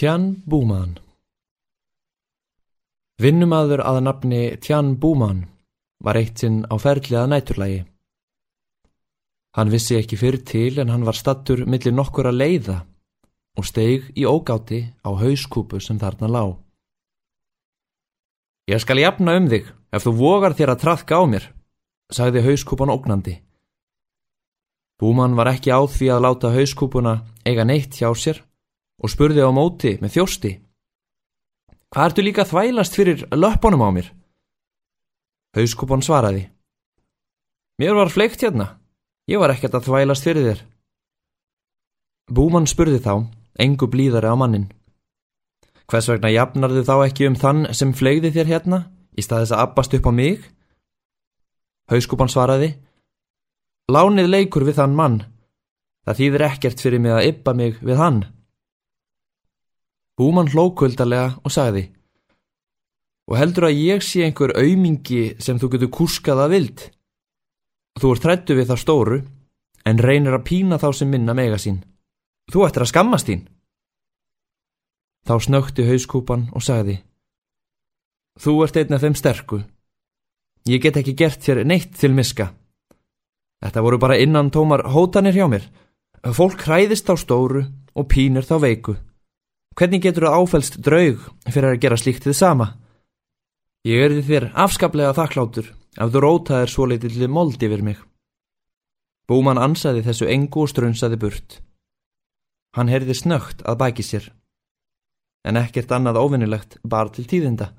Tjan Búman Vinnumadur að nafni Tjan Búman var eitt sinn á ferðliða næturlægi. Hann vissi ekki fyrir til en hann var stattur millir nokkur að leiða og steig í ógáti á hauskúpu sem þarna lá. Ég skal jafna um þig ef þú vogar þér að trafka á mér, sagði hauskúpan ógnandi. Búman var ekki á því að láta hauskúpuna eiga neitt hjá sér og spurði á móti með þjósti. Hvað ertu líka þvælast fyrir löppunum á mér? Hauskúpan svaraði. Mér var fleikt hérna. Ég var ekkert að þvælast fyrir þér. Búman spurði þá, engu blíðari á mannin. Hvers vegna jafnarðu þá ekki um þann sem flegði þér hérna, í staðis að abbast upp á mig? Hauskúpan svaraði. Lánið leikur við þann mann. Það þýðir ekkert fyrir mig að yppa mig við hann. Búman hló kvöldarlega og sagði Og heldur að ég sé einhver aumingi sem þú getur kúskað að vild? Þú ert trættu við það stóru, en reynir að pína þá sem minna mega sín. Þú ættir að skammast þín. Þá snökti hauskúpan og sagði Þú ert einn af þeim sterku. Ég get ekki gert þér neitt til miska. Þetta voru bara innan tómar hótanir hjá mér. Fólk hræðist á stóru og pínir þá veiku. Hvernig getur þú áfælst draug fyrir að gera slíkt þið sama? Ég erði þér afskaplega þakklátur ef þú rótaðir svo litið mold yfir mig. Búman ansaði þessu engu og strunsaði burt. Hann heyrði snögt að bæki sér. En ekkert annað óvinnilegt bar til tíðinda.